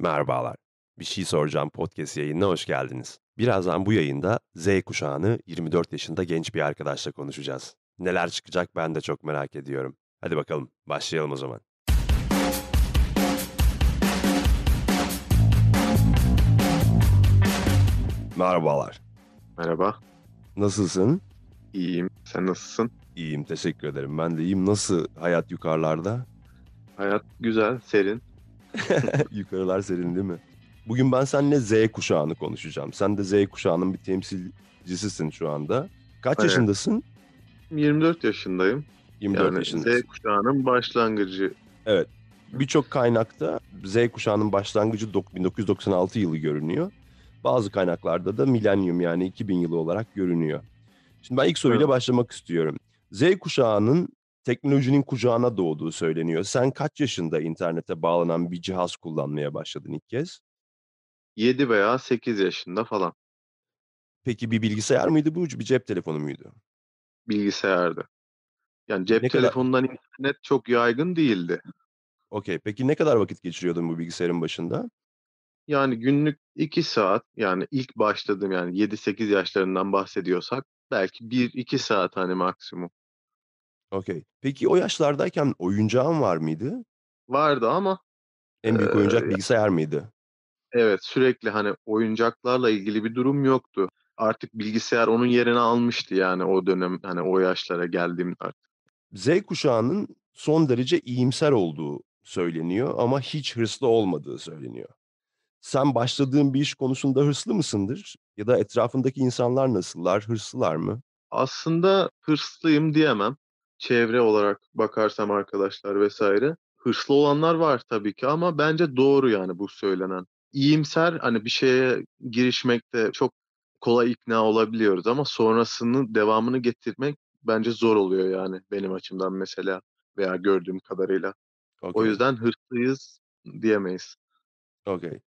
Merhabalar. Bir şey soracağım podcast yayınına hoş geldiniz. Birazdan bu yayında Z kuşağını 24 yaşında genç bir arkadaşla konuşacağız. Neler çıkacak ben de çok merak ediyorum. Hadi bakalım başlayalım o zaman. Merhabalar. Merhaba, Nasılsın? iyiyim. Sen nasılsın? İyiyim, teşekkür ederim. Ben de iyiyim. Nasıl hayat yukarılarda? Hayat güzel, serin. Yukarılar serin değil mi? Bugün ben seninle Z kuşağını konuşacağım. Sen de Z kuşağının bir temsilcisisin şu anda. Kaç Evet. yaşındasın? 24 yaşındayım. 24 yani yaşındasın. Z kuşağının başlangıcı. Birçok kaynakta Z kuşağının başlangıcı dok- 1996 yılı görünüyor. Bazı kaynaklarda da milenyum yani 2000 yılı olarak görünüyor. Şimdi ben ilk soruyla Evet. başlamak istiyorum. Z kuşağının teknolojinin kucağına doğduğu söyleniyor. Sen kaç yaşında internete bağlanan bir cihaz kullanmaya başladın ilk kez? 7 veya 8 yaşında falan Peki bir bilgisayar mıydı bu, bir cep telefonu muydu? bilgisayardı. Yani cep Ne kadar- telefonundan internet çok yaygın değildi. Okey. Peki ne kadar vakit geçiriyordun bu bilgisayarın başında? Yani günlük 2 saat yani ilk başladığım yani 7-8 yaşlarından bahsediyorsak belki 1-2 saat hani maksimum. Okey. Peki o yaşlardayken oyuncağın var mıydı? Vardı ama En büyük oyuncak ya- bilgisayar mıydı? Evet, sürekli hani oyuncaklarla ilgili bir durum yoktu. Artık bilgisayar onun yerini almıştı yani o dönem hani o yaşlara geldiğimde artık. Z kuşağının son derece iyimser olduğu söyleniyor ama hiç hırslı olmadığı söyleniyor. Sen başladığın bir iş konusunda hırslı mısındır? Ya da etrafındaki insanlar nasıllar? Hırslılar mı? Aslında hırslıyım diyemem. Çevre olarak bakarsam arkadaşlar vesaire. Hırslı olanlar var tabii ki ama bence doğru yani bu söylenen. İyimser hani bir şeye girişmekte çok kolay ikna olabiliyoruz ama sonrasının devamını getirmek bence zor oluyor yani benim açımdan mesela veya gördüğüm kadarıyla. O Okey, yüzden hırslıyız diyemeyiz. okey.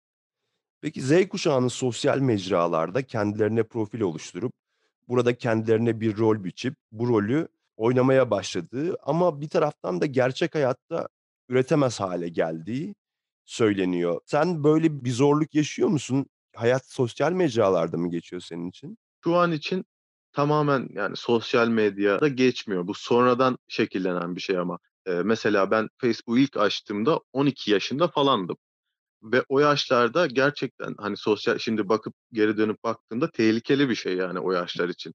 Peki Z kuşağının sosyal mecralarda kendilerine profil oluşturup burada kendilerine bir rol biçip bu rolü oynamaya başladığı ama bir taraftan da gerçek hayatta üretemez hale geldiği söyleniyor. Sen böyle bir zorluk yaşıyor musun? Hayat sosyal mecralarda mı geçiyor senin için? Şu an için tamamen yani sosyal medyada geçmiyor. Bu sonradan şekillenen bir şey ama. Ee, mesela ben Facebook'u ilk açtığımda 12 yaşında falandım. Ve o yaşlarda gerçekten hani sosyal şimdi bakıp geri dönüp baktığımda tehlikeli bir şey yani o yaşlar için.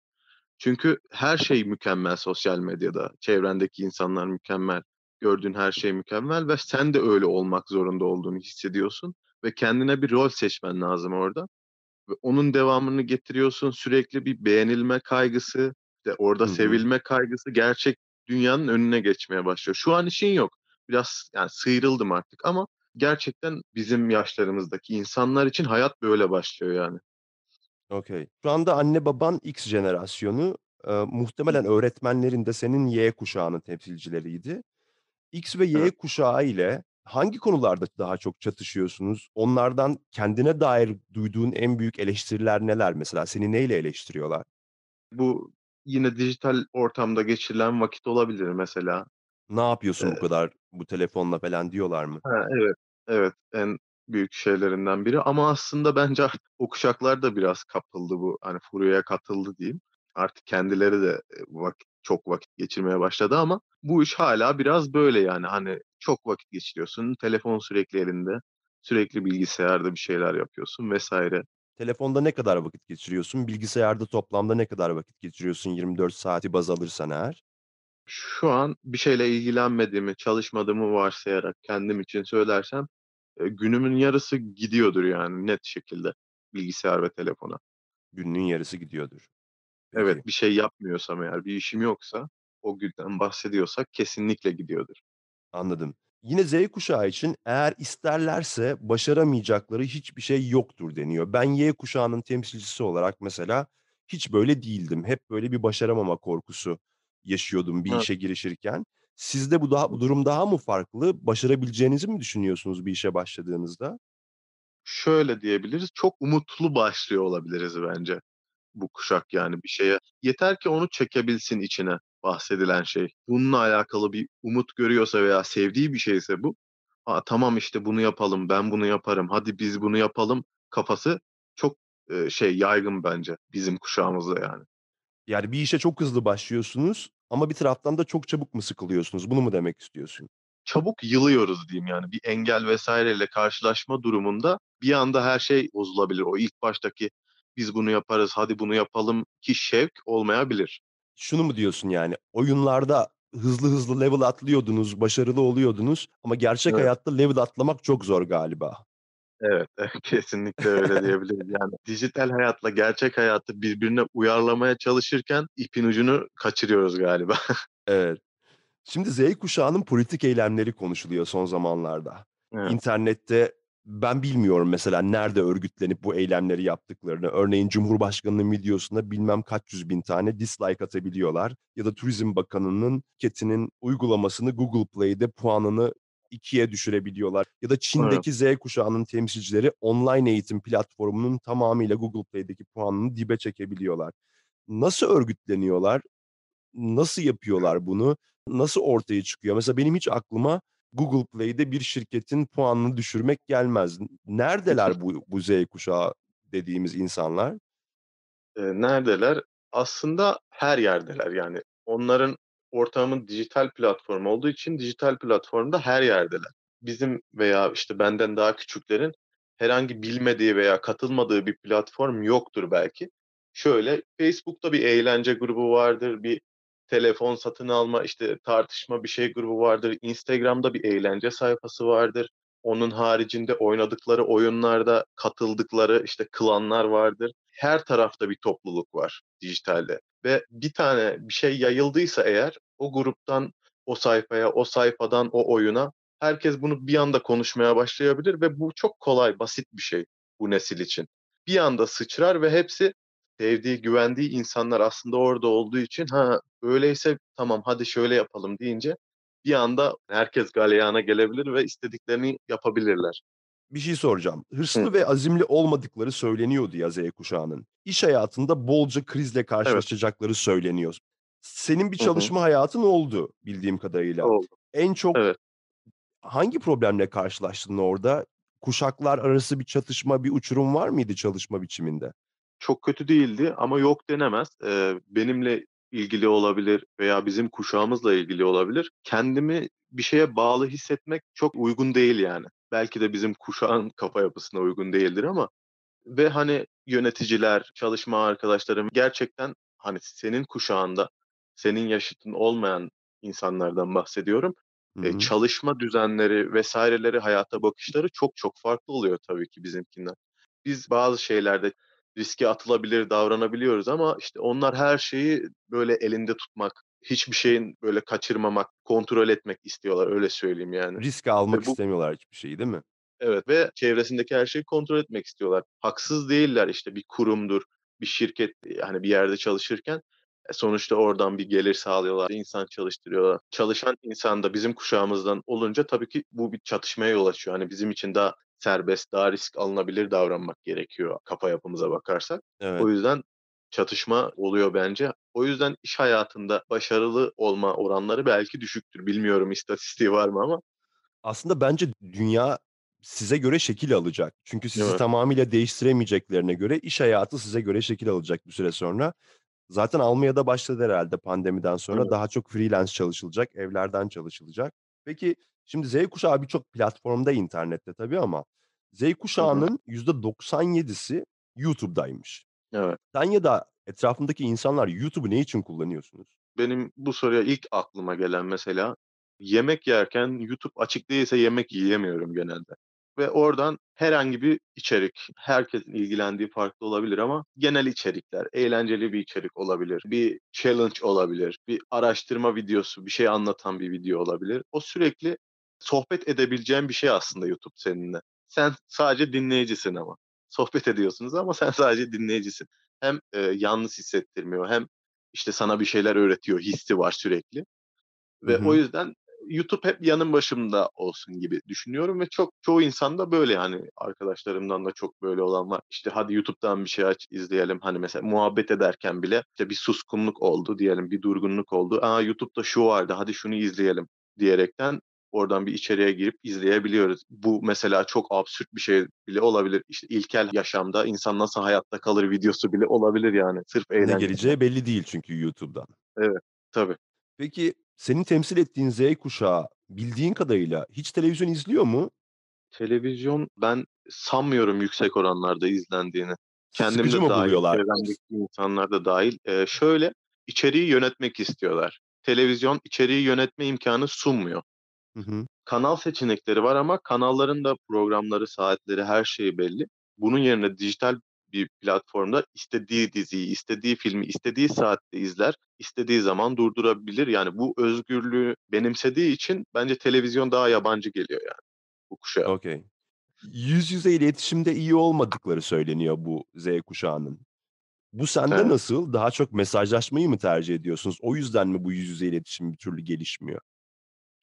Çünkü her şey mükemmel sosyal medyada. Çevrendeki insanlar mükemmel. Gördüğün her şey mükemmel ve sen de öyle olmak zorunda olduğunu hissediyorsun. Ve kendine bir rol seçmen lazım orada. Ve onun devamını getiriyorsun. Sürekli bir beğenilme kaygısı, işte orada Hı hı. sevilme kaygısı gerçek dünyanın önüne geçmeye başlıyor. Şu an işin yok. Biraz yani sıyrıldım artık ama gerçekten bizim yaşlarımızdaki insanlar için hayat böyle başlıyor yani. Okey. Şu anda anne baban X jenerasyonu, eee, muhtemelen öğretmenlerin de senin Y kuşağının temsilcileriydi. X ve Y Evet. kuşağı ile hangi konularda daha çok çatışıyorsunuz? Onlardan kendine dair duyduğun en büyük eleştiriler neler mesela? Seni neyle eleştiriyorlar? Bu yine dijital ortamda geçirilen vakit olabilir mesela. Ne yapıyorsun bu Eee kadar bu telefonla falan diyorlar mı? Ha, evet, evet. En büyük şeylerinden biri ama aslında bence artık o kuşaklar da biraz kapıldı bu hani furyaya katıldı diyeyim. Artık kendileri de vakit, çok vakit geçirmeye başladı ama bu iş hala biraz böyle yani hani çok vakit geçiriyorsun. Telefon sürekli elinde. Sürekli bilgisayarda bir şeyler yapıyorsun vesaire. Telefonda ne kadar vakit geçiriyorsun? Bilgisayarda toplamda ne kadar vakit geçiriyorsun 24 saati baz alırsan eğer? Şu an bir şeyle ilgilenmediğimi, çalışmadığımı varsayarak kendim için söylersem günümün yarısı gidiyordur yani net şekilde bilgisayar ve telefona. Gününün yarısı gidiyordur. Peki. Evet, bir şey yapmıyorsam eğer, bir işim yoksa o günden bahsediyorsak kesinlikle gidiyordur. Anladım. Yine Z kuşağı için eğer isterlerse başaramayacakları hiçbir şey yoktur deniyor. Ben Y kuşağının temsilcisi olarak mesela hiç böyle değildim. Hep böyle bir başaramama korkusu yaşıyordum bir Evet. işe girişirken. Sizde bu daha bu durum daha mı farklı? Başarabileceğinizi mi düşünüyorsunuz bir işe başladığınızda? Şöyle diyebiliriz, çok umutlu başlıyor olabiliriz bence bu kuşak yani bir şeye. Yeter ki onu çekebilsin içine bahsedilen şey. Bununla alakalı bir umut görüyorsa veya sevdiği bir şeyse bu, "A, tamam, işte, bunu yapalım, ben bunu yaparım, hadi biz bunu yapalım." kafası çok, eee, şey, yaygın bence bizim kuşağımızda yani. Yani bir işe çok hızlı başlıyorsunuz ama bir taraftan da çok çabuk mu sıkılıyorsunuz? Bunu mu demek istiyorsun? Çabuk yılıyoruz diyeyim yani. Bir engel vs.'le karşılaşma durumunda bir anda her şey bozulabilir. O ilk baştaki "Biz bunu yaparız, hadi bunu yapalım." ki şevk olmayabilir. Şunu mu diyorsun yani, oyunlarda hızlı hızlı level atlıyordunuz, başarılı oluyordunuz ama gerçek Evet. hayatta level atlamak çok zor galiba. Evet, kesinlikle öyle diyebiliriz. Yani dijital hayatla gerçek hayatı birbirine uyarlamaya çalışırken ipin ucunu kaçırıyoruz galiba. Evet. Şimdi Z kuşağının politik eylemleri konuşuluyor son zamanlarda. Evet. İnternette ben bilmiyorum mesela nerede örgütlenip bu eylemleri yaptıklarını. Örneğin Cumhurbaşkanı'nın videosuna bilmem kaç yüz bin tane dislike atabiliyorlar ya da Turizm Bakanı'nın Ket'inin uygulamasını Google Play'de puanını 2'ye düşürebiliyorlar ya da Evet. Çin'deki Z kuşağının temsilcileri online eğitim platformunun tamamıyla Google Play'deki puanını dibe çekebiliyorlar. Nasıl örgütleniyorlar? Nasıl yapıyorlar bunu? Nasıl ortaya çıkıyor? Mesela benim hiç aklıma Google Play'de bir şirketin puanını düşürmek gelmez. Neredeler bu bu Z kuşağı dediğimiz insanlar? Neredeler? Aslında her yerdeler yani. Onların ortamı dijital platform olduğu için dijital platformda her yerdeler. Bizim veya, işte, benden daha küçüklerin herhangi bilmediği veya katılmadığı bir platform yoktur belki. Şöyle, Facebook'ta bir eğlence grubu vardır, bir telefon satın alma, işte, tartışma bir şey grubu vardır. Instagram'da bir eğlence sayfası vardır. Onun haricinde oynadıkları oyunlarda katıldıkları, işte, klanlar vardır. Her tarafta bir topluluk var dijitalde ve bir tane bir şey yayıldıysa eğer o gruptan o sayfaya, o sayfadan o oyuna herkes bunu bir anda konuşmaya başlayabilir ve bu çok kolay, basit bir şey bu nesil için. Bir anda sıçrar ve hepsi sevdiği, güvendiği insanlar aslında orada olduğu için, "Ha, öyleyse tamam, hadi şöyle yapalım." deyince bir anda herkes galeyana gelebilir ve istediklerini yapabilirler. Bir şey soracağım. Hı. Hırslı ve azimli olmadıkları söyleniyordu ya Z kuşağının. İş hayatında bolca krizle Evet. karşılaşacakları söyleniyor. Senin bir Hı hı. çalışma hayatın oldu bildiğim kadarıyla. Oldu. En çok Evet. hangi problemle karşılaştın orada? Kuşaklar arası bir çatışma, bir uçurum var mıydı çalışma biçiminde? Çok kötü değildi ama yok denemez. Eee, benimle ilgili olabilir veya bizim kuşağımızla ilgili olabilir. Kendimi bir şeye bağlı hissetmek çok uygun değil yani. Belki de bizim kuşağın kafa yapısına uygun değildir ama ve, hani, yöneticiler, çalışma arkadaşlarım gerçekten, hani, senin kuşağında, senin yaşıtın olmayan insanlardan bahsediyorum. Hı Eee, hı. çalışma düzenleri vs.leri, hayata bakışları çok çok farklı oluyor tabii ki bizimkinden. Biz bazı şeylerde riske atılabilir davranabiliyoruz ama, işte, onlar her şeyi böyle elinde tutmak, hiçbir şeyin böyle kaçırmamak, kontrol etmek istiyorlar, öyle söyleyeyim yani. Risk almak Ve bu istemiyorlar hiçbir şeyi, değil mi? Evet ve çevresindeki her şeyi kontrol etmek istiyorlar. Haksız değiller, işte, bir kurumdur, bir şirket, yani, bir yerde çalışırken, e, sonuçta oradan bir gelir sağlıyorlar, insan çalıştırıyorlar. Çalışan insan da bizim kuşağımızdan olunca tabii ki bu bir çatışmaya yol açıyor. Hani, bizim için daha serbest, daha risk alınabilir davranmak gerekiyor kafa yapımıza bakarsak. O Evet. yüzden çatışma oluyor bence. O yüzden iş hayatında başarılı olma oranları belki düşüktür. Bilmiyorum istatistiği var mı ama Aslında bence dünya size göre şekil alacak. Çünkü sizi Evet. tamamıyla değiştiremeyeceklerine göre iş hayatı size göre şekil alacak bir süre sonra. Zaten almaya da başladı herhâlde pandemiden sonra. Evet. Daha çok freelance çalışılacak, evlerden çalışılacak. Peki, şimdi Z kuşağı birçok platformda internette tabii ama Z kuşağının %97'si YouTube'daymış. Evet. Sen ya da etrafındaki insanlar YouTube'u ne için kullanıyorsunuz? Benim bu soruya ilk aklıma gelen mesela, yemek yerken YouTube açık değilse yemek yiyemiyorum genelde ve oradan herhangi bir içerik, herkesin ilgilendiği farklı olabilir ama genel içerikler, eğlenceli bir içerik olabilir, bir challenge olabilir, bir araştırma videosu, bir şey anlatan bir video olabilir. O sürekli sohbet edebileceğin bir şey aslında YouTube seninle. Sen sadece dinleyicisin ama. Sohbet ediyorsunuz ama sen sadece dinleyicisin. Hem, eee, yalnız hissettirmiyor hem, işte, sana bir şeyler öğretiyor hissi var sürekli ve o hı. yüzden YouTube hep yanım başımda olsun gibi düşünüyorum ve çok çoğu insan da böyle, yani, arkadaşlarımdan da çok böyle olan var. İşte, "Hadi YouTube'dan bir şey aç, izleyelim." Hani, mesela muhabbet ederken bile, işte, bir suskunluk oldu diyelim, bir durgunluk oldu. "A, YouTube'da şu vardı, hadi şunu izleyelim." diyerekten oradan bir içeriğe girip izleyebiliyoruz. Bu mesela çok absürt bir şey bile olabilir. İşte ilkel yaşamda insan nasıl hayatta kalır videosu bile olabilir yani sırf Ne eğlencesinden. geleceği belli değil çünkü YouTube'dan. Evet, tabii. Peki, senin temsil ettiğin Z kuşağı bildiğin kadarıyla hiç televizyon izliyor mu? Televizyon ben sanmıyorum yüksek oranlarda izlendiğini. Kendim Sıkıcı de buluyorlar? çevremdeki insanlar da dâhil. Eee, şöyle, içeriği yönetmek istiyorlar. Televizyon içeriği yönetme imkânı sunmuyor. Hı hı. Kanal seçenekleri var ama kanalların da programları, saatleri, her şeyi belli. Bunun yerine dijital bir platformda istediği diziyi, istediği filmi, istediği saatte izler, istediği zaman durdurabilir. Yani bu özgürlüğü benimsediği için bence televizyon daha yabancı geliyor yani bu kuşağa. Okay. Yüz yüze iletişimde iyi olmadıkları söyleniyor bu Z kuşağının. Bu sende Evet. nasıl? Daha çok mesajlaşmayı mı tercih ediyorsunuz? O yüzden mi bu yüz yüze iletişim bir türlü gelişmiyor?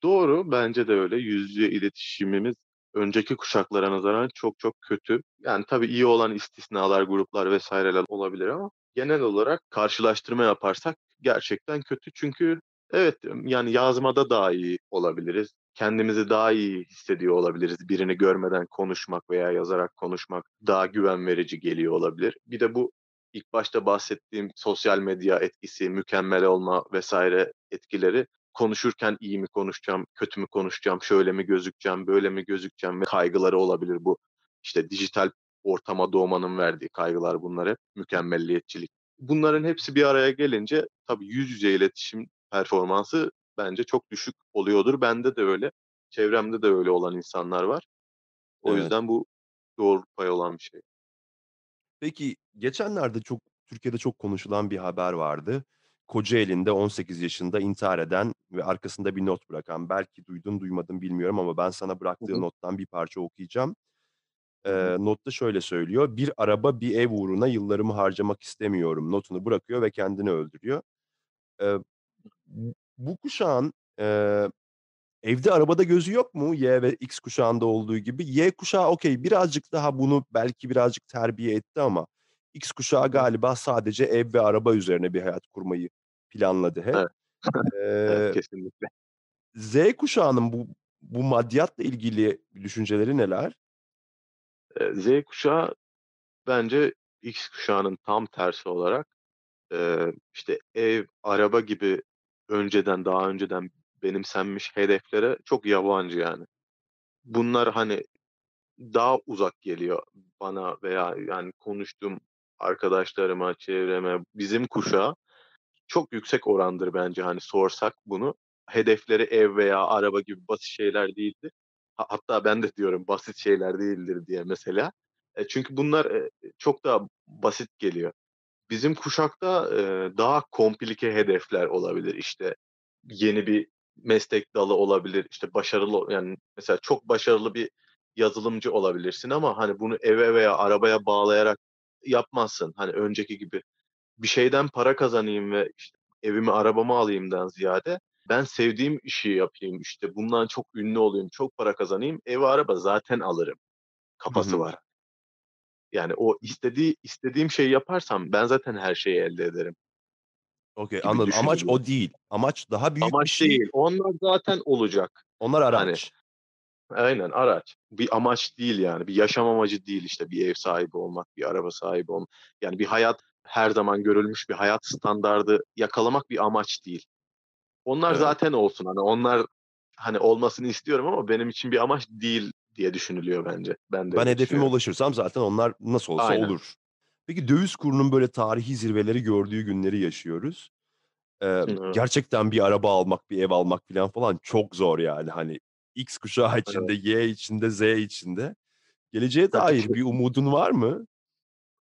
Doğru, bence de öyle. Yüz yüze iletişimimiz önceki kuşaklara nazaran çok çok kötü. Yani tabii iyi olan istisnalar, gruplar vs.ler olabilir ama genel olarak karşılaştırma yaparsak gerçekten kötü. Çünkü evet, yani yazmada daha iyi olabiliriz. Kendimizi daha iyi hissediyor olabiliriz. Birini görmeden konuşmak veya yazarak konuşmak daha güven verici geliyor olabilir. Bir de bu ilk başta bahsettiğim sosyal medya etkisi, mükemmel olma vs. etkileri konuşurken iyi mi konuşacağım, kötü mü konuşacağım, şöyle mi gözükeceğim, böyle mi gözükeceğim ve kaygıları olabilir bu. İşte dijital ortama doğmanın verdiği kaygılar bunlar hep, mükemmelliyetçilik. Bunların hepsi bir araya gelince tabii yüz yüze iletişim performansı bence çok düşük oluyordur. Bende de öyle, çevremde de öyle olan insanlar var. O Evet. yüzden bu doğru pay olan bir şey. Peki, geçenlerde çok Türkiye'de çok konuşulan bir haber vardı. Kocaeli'nde 18 yaşında intihar eden ve arkasında bir not bırakan. Belki duydun, duymadın bilmiyorum ama ben sana bıraktığı nottan bir parça okuyacağım. Eee, notta şöyle söylüyor: "Bir araba, bir ev uğruna yıllarımı harcamak istemiyorum." notunu bırakıyor ve kendini öldürüyor. Eee, bu kuşağın, eee, evde arabada gözü yok mu Y ve X kuşağında olduğu gibi? Y kuşağı okay, birazcık daha bunu belki birazcık terbiye etti ama X kuşağı galiba sadece ev ve araba üzerine bir hayat kurmayı planladı hep. Evet. Evet, Eee kesinlikle. Z kuşağının bu bu maddiyatla ilgili düşünceleri neler? Z kuşağı bence X kuşağının tam tersi olarak, işte, ev, araba gibi önceden, daha önceden benimsenmiş hedeflere çok yabancı yani. Bunlar, hani, daha uzak geliyor bana veya, yani, konuştuğum arkadaşlarıma, çevreme. Bizim kuşağı çok yüksek orandır bence, hani, sorsak bunu. Hedefleri ev veya araba gibi basit şeyler değildir. Ha hatta ben de diyorum basit şeyler değildir diye mesela. E, çünkü bunlar, eee, çok daha basit geliyor. Bizim kuşakta, eee, daha komplike hedefler olabilir. İşte, yeni bir meslek dalı olabilir. İşte, başarılı yani, mesela çok başarılı bir yazılımcı olabilirsin ama, hani, bunu eve veya arabaya bağlayarak yapmazsın. Hani, önceki gibi bir şeyden para kazanayım ve, işte, evimi, arabamı alayımdan ziyade ben sevdiğim işi yapayım, işte, bundan çok ünlü olayım, çok para kazanayım, ev, araba zaten alırım kafası hı. var. Yani, o istediği istediğim şeyi yaparsam ben zaten her şeyi elde ederim gibi anladım. Amaç o değil. Amaç daha büyük bir Amaç şey. değil. Onlar zaten olacak. Onlar Hani araç. Aynen, araç. Bir amaç değil yani. Bir yaşam amacı değil, işte, bir ev sahibi olmak, bir araba sahibi olmak. Yani, bir hayat, her zaman görülmüş bir hayat standardı yakalamak bir amaç değil. Onlar Evet. zaten olsun. Hani, onlar, hani, olmasını istiyorum ama benim için bir amaç değil diye düşünülüyor bence. Ben de Ben hedefime ulaşırsam zaten onlar nasıl olsa Aynen. olur. Peki, döviz kurunun böyle tarihi zirveleri gördüğü günleri yaşıyoruz. Evet. gerçekten bir araba almak, bir ev almak filan falan çok zor yani. Hani, X kuşağı için Evet. Y için de, Z için de. Geleceğe dair bir umudun var mı?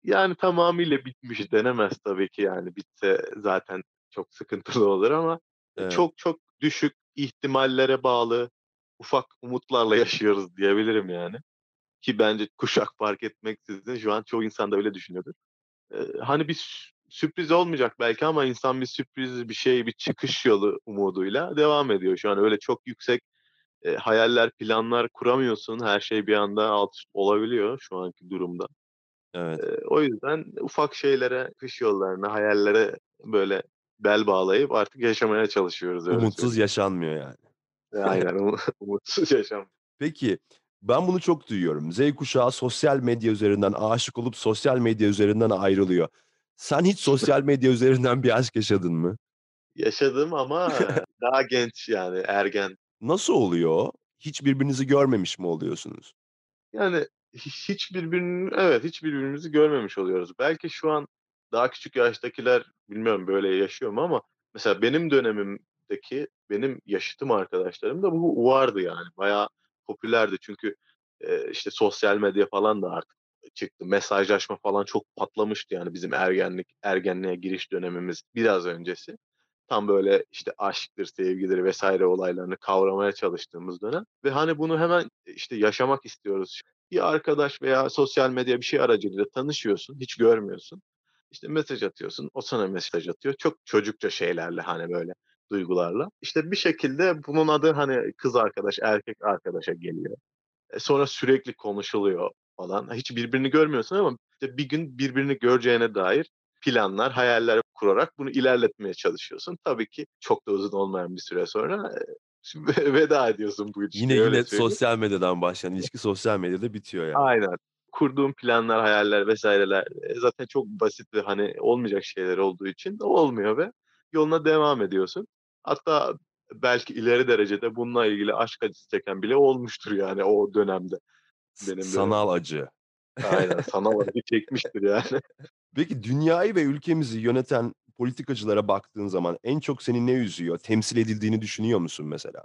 Yani, tamamıyla bitmiş denemez tabii ki, yani. Bitse zaten çok sıkıntılı olur ama, eee, Evet. çok çok düşük ihtimallere bağlı ufak umutlarla yaşıyoruz diyebilirim yani. Ki bence kuşak fark etmeksizin şu an çoğu insan da öyle düşünüyordur. Eee, hani, bir sü sürpriz olmayacak belki ama insan bir sürpriz, bir şey, bir çıkış yolu umuduyla devam ediyor. Şu an öyle çok yüksek, eee, hayaller, planlar kuramıyorsun. Her şey bir anda alt üst olabiliyor şu anki durumda. Evet. Eee, o yüzden ufak şeylere, çıkış yollarına, hayallere böyle bel bağlayıp artık yaşamaya çalışıyoruz, öyle Umutsuz söyleyeyim. yaşanmıyor yani. Aynen, umu umutsuz yaşam. Peki, ben bunu çok duyuyorum. Z kuşağı sosyal medya üzerinden aşık olup sosyal medya üzerinden ayrılıyor. Sen hiç sosyal medya üzerinden bir aşk yaşadın mı? Yaşadım ama, daha genç yani ergen. Nasıl oluyor? Hiç birbirinizi görmemiş mi oluyorsunuz? Yani hi hiç birbirini evet, hiç birbirimizi görmemiş oluyoruz. Belki şu an daha küçük yaştakiler bilmiyorum böyle yaşıyor mu ama mesela benim dönemimdeki, benim yaşıtım arkadaşlarımda bu vardı yani. Bayağı popülerdi çünkü, eee, işte sosyal medya falan da artık çıktı. Mesajlaşma falan çok patlamıştı yani bizim ergenlik ergenliğe giriş dönemimiz biraz öncesi. Tam böyle, işte, aşktır, sevgidir vs. olaylarını kavramaya çalıştığımız dönem ve, hani, bunu hemen, işte, yaşamak istiyoruz. Bir arkadaş veya sosyal medya bir şey aracılığıyla tanışıyorsun, hiç görmüyorsun. İşte, mesaj atıyorsun, o sana mesaj atıyor. Çok çocukça şeylerle, hani, böyle duygularla. İşte, bir şekilde bunun adı, hani, kız arkadaş, erkek arkadaşa geliyor. E, sonra sürekli konuşuluyor falan. Hiç birbirini görmüyorsun ama işte bir gün birbirini göreceğine dair planlar, hayaller kurarak bunu ilerletmeye çalışıyorsun. Tabii ki çok da uzun olmayan bir süre sonra, şimdi veda ediyorsun bu Yine ilişkiye, yine söyleyeyim. sosyal medyadan başlayan ilişki sosyal medyada bitiyor yani. Aynen. Kurduğun planlar, hayaller vs.ler, eee, zaten çok basit ve, hani, olmayacak şeyler olduğu için olmuyor ve yoluna devam ediyorsun. Hatta belki ileri derecede bununla ilgili aşk acısı çeken bile olmuştur yani o dönemde, benim sanal dönemimde. acı. Aynen, sanal acı çekmiştir yani. Peki, dünyayı ve ülkemizi yöneten politikacılara baktığın zaman en çok seni ne üzüyor? Temsil edildiğini düşünüyor musun mesela?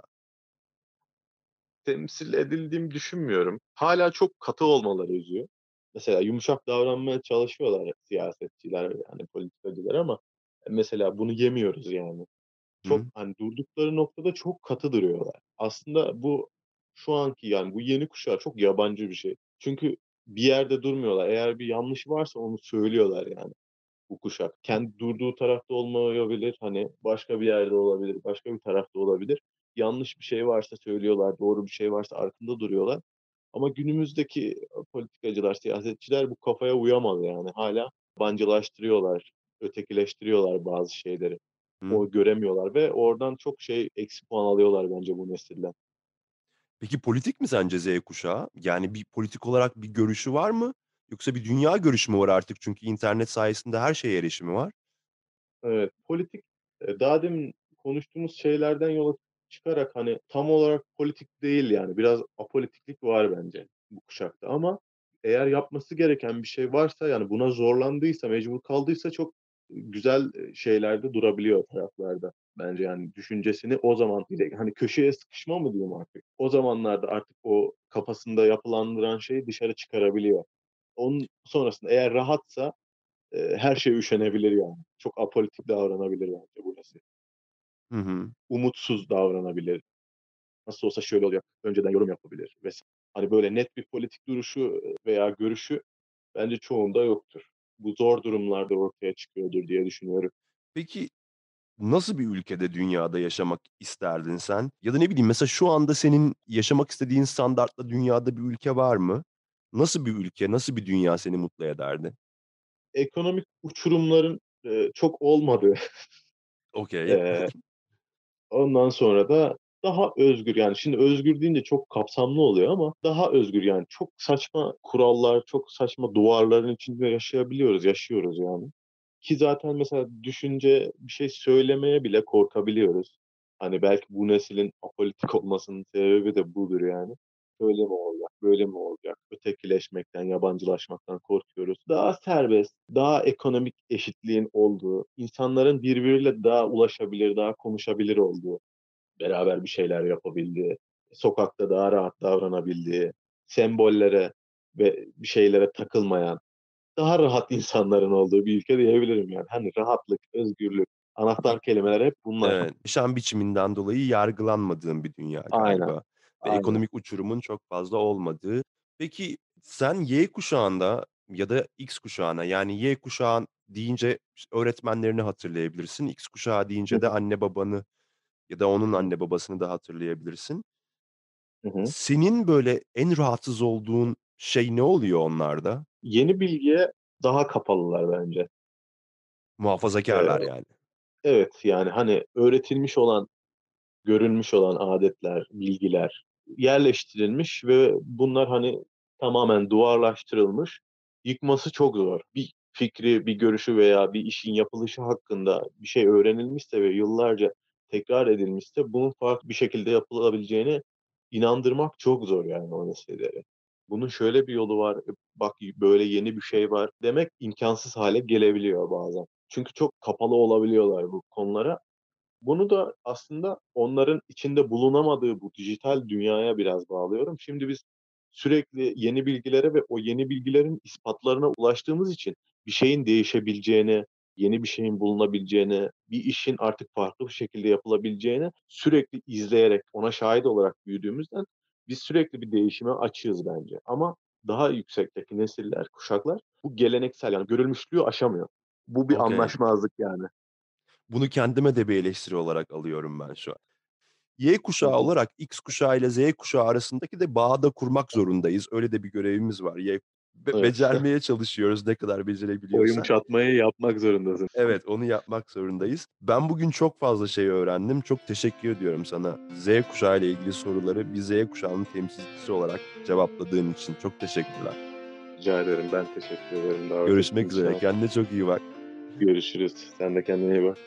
Temsil edildiğimi düşünmüyorum. Hâlâ çok katı olmaları üzüyor. Mesela yumuşak davranmaya çalışıyorlar siyasetçiler, yani politikacılar ama mesela bunu yemiyoruz yani. Çok, Hı. hani, durdukları noktada çok katı duruyorlar. Aslında bu şu anki, yani, bu yeni kuşağa çok yabancı bir şey. Çünkü bir yerde durmuyorlar. Eğer bir yanlışı varsa onu söylüyorlar yani bu kuşak. Kendi durduğu tarafta olmayabilir, hani, başka bir yerde olabilir, başka bir tarafta olabilir. Yanlış bir şey varsa söylüyorlar, doğru bir şey varsa arkında duruyorlar. Ama günümüzdeki politikacılar, siyasetçiler bu kafaya uyamadı yani. Hâlâ yabancılaştırıyorlar, ötekileştiriyorlar bazı şeyleri. Hı. O göremiyorlar ve oradan çok şey, eksi puan alıyorlar bence bu nesilden. Peki, politik mi sence Z kuşağı? Yani bir politik olarak bir görüşü var mı? Yoksa bir dünya görüşü mü var artık? Çünkü internet sayesinde her şeye erişimi var. Evet, politik, eee, daha demin konuştuğumuz şeylerden yola çıkarak, hani, tam olarak politik değil yani. Biraz apolitiklik var bence bu kuşakta ama eğer yapması gereken bir şey varsa, yani, buna zorlandıysa, mecbur kaldıysa çok güzel, şeylerde durabiliyor taraflarda bence, yani, düşüncesini o zaman hani, köşeye sıkışma mı diyeyim artık, o zamanlarda artık o kafasında yapılandıran şeyi dışarı çıkarabiliyor. Onun sonrasında eğer rahatsa, eee, her şeye üşenebilir yani. Çok apolitik davranabilir bence bu nesil. Hı hı. Umutsuz davranabilir. Nasıl olsa şöyle olacak, önceden yorum yapabilir vs. Hani, böyle net bir politik duruşu, veya görüşü bence çoğunda yoktur. Bu zor durumlarda ortaya çıkıyordur diye düşünüyorum. Peki, nasıl bir ülkede, dünyada yaşamak isterdin sen? Ya da ne bileyim, mesela şu anda senin yaşamak istediğin standartta dünyada bir ülke var mı? Nasıl bir ülke, nasıl bir dünya seni mutlu ederdi? Ekonomik uçurumların, eee, çok olmadığı, Okay. eee, ondan sonra da daha özgür, yani, şimdi özgür deyince çok kapsamlı oluyor ama daha özgür, yani, çok saçma kurallar, çok saçma duvarların içinde yaşayabiliyoruz, yaşıyoruz yani. Ki zaten mesela düşünce, bir şey söylemeye bile korkabiliyoruz. Hani, belki bu neslin apolitik olmasının sebebi de budur yani. Şöyle mi olacak, böyle mi olacak? Ötekileşmekten, yabancılaşmaktan korkuyoruz. Daha serbest, daha ekonomik eşitliğin olduğu, insanların birbiriyle daha ulaşabilir, daha konuşabilir olduğu, beraber bir şeyler yapabildiği, sokakta daha rahat davranabildiği, sembollere ve bir şeylere takılmayan, daha rahat insanların olduğu bir ülke diyebilirim yani. Hani, rahatlık, özgürlük, anahtar kelimeler hep bunlar. Evet, yaşam biçiminden dolayı yargılanmadığın bir dünya Aynen, galiba ve aynen. ekonomik uçurumun çok fazla olmadığı. Peki, sen Y kuşağında ya da X kuşağına, yani, Y kuşağı deyince öğretmenlerini hatırlayabilirsin, X kuşağı deyince de anne babanı ya da onun anne babasını da hatırlayabilirsin. Hı hı. Senin, böyle, en rahatsız olduğun şey ne oluyor onlarda? Yeni bilgiye daha kapalılar bence. Muhafazakârlar Eee, yani. evet, yani, hani, öğretilmiş olan görülmüş olan adetler, bilgiler yerleştirilmiş ve bunlar hani tamamen duvarlaştırılmış. Yıkması çok zor. Bir fikri, bir görüşü veya bir işin yapılışı hakkında bir şey öğrenilmişse ve yıllarca tekrar edilmişse bunun farklı bir şekilde yapılabileceğine inandırmak çok zor yani o nesneleri. Bunun şöyle bir yolu var, bak böyle yeni bir şey var demek imkansız hale gelebiliyor bazen. Çünkü çok kapalı olabiliyorlar bu konulara. Bunu da aslında onların içinde bulunamadığı bu dijital dünyaya biraz bağlıyorum. Şimdi biz sürekli yeni bilgilere ve o yeni bilgilerin ispatlarına ulaştığımız için bir şeyin değişebileceğine, yeni bir şeyin bulunabileceğine, bir işin artık farklı bir şekilde yapılabileceğine sürekli izleyerek, ona şahit olarak büyüdüğümüzden biz sürekli bir değişime açığız bence. Ama daha yüksekteki nesiller, kuşaklar bu geleneksel yani görülmüşlüğü aşamıyor. Bu bir Okay. anlaşmazlık yani. Bunu kendime de bir eleştiri olarak alıyorum ben şu an. Y kuşağı olarak X kuşağı ile Z kuşağı arasındaki de bağı da kurmak zorundayız. Öyle de bir görevimiz var. Y be Evet. becermeye çalışıyoruz ne kadar Oyun becerebiliyorsak. çatmayı yapmak zorundasın. Evet, onu yapmak zorundayız. Ben bugün çok fazla şey öğrendim. Çok teşekkür ediyorum sana. Z kuşağı ile ilgili soruları bir Z kuşağının temsilcisi olarak cevapladığın için çok teşekkürler. Rica ederim. Ben teşekkür ederim davet Görüşmek üzere. Kendine çok iyi bak. Görüşürüz. Sen de kendine iyi bak.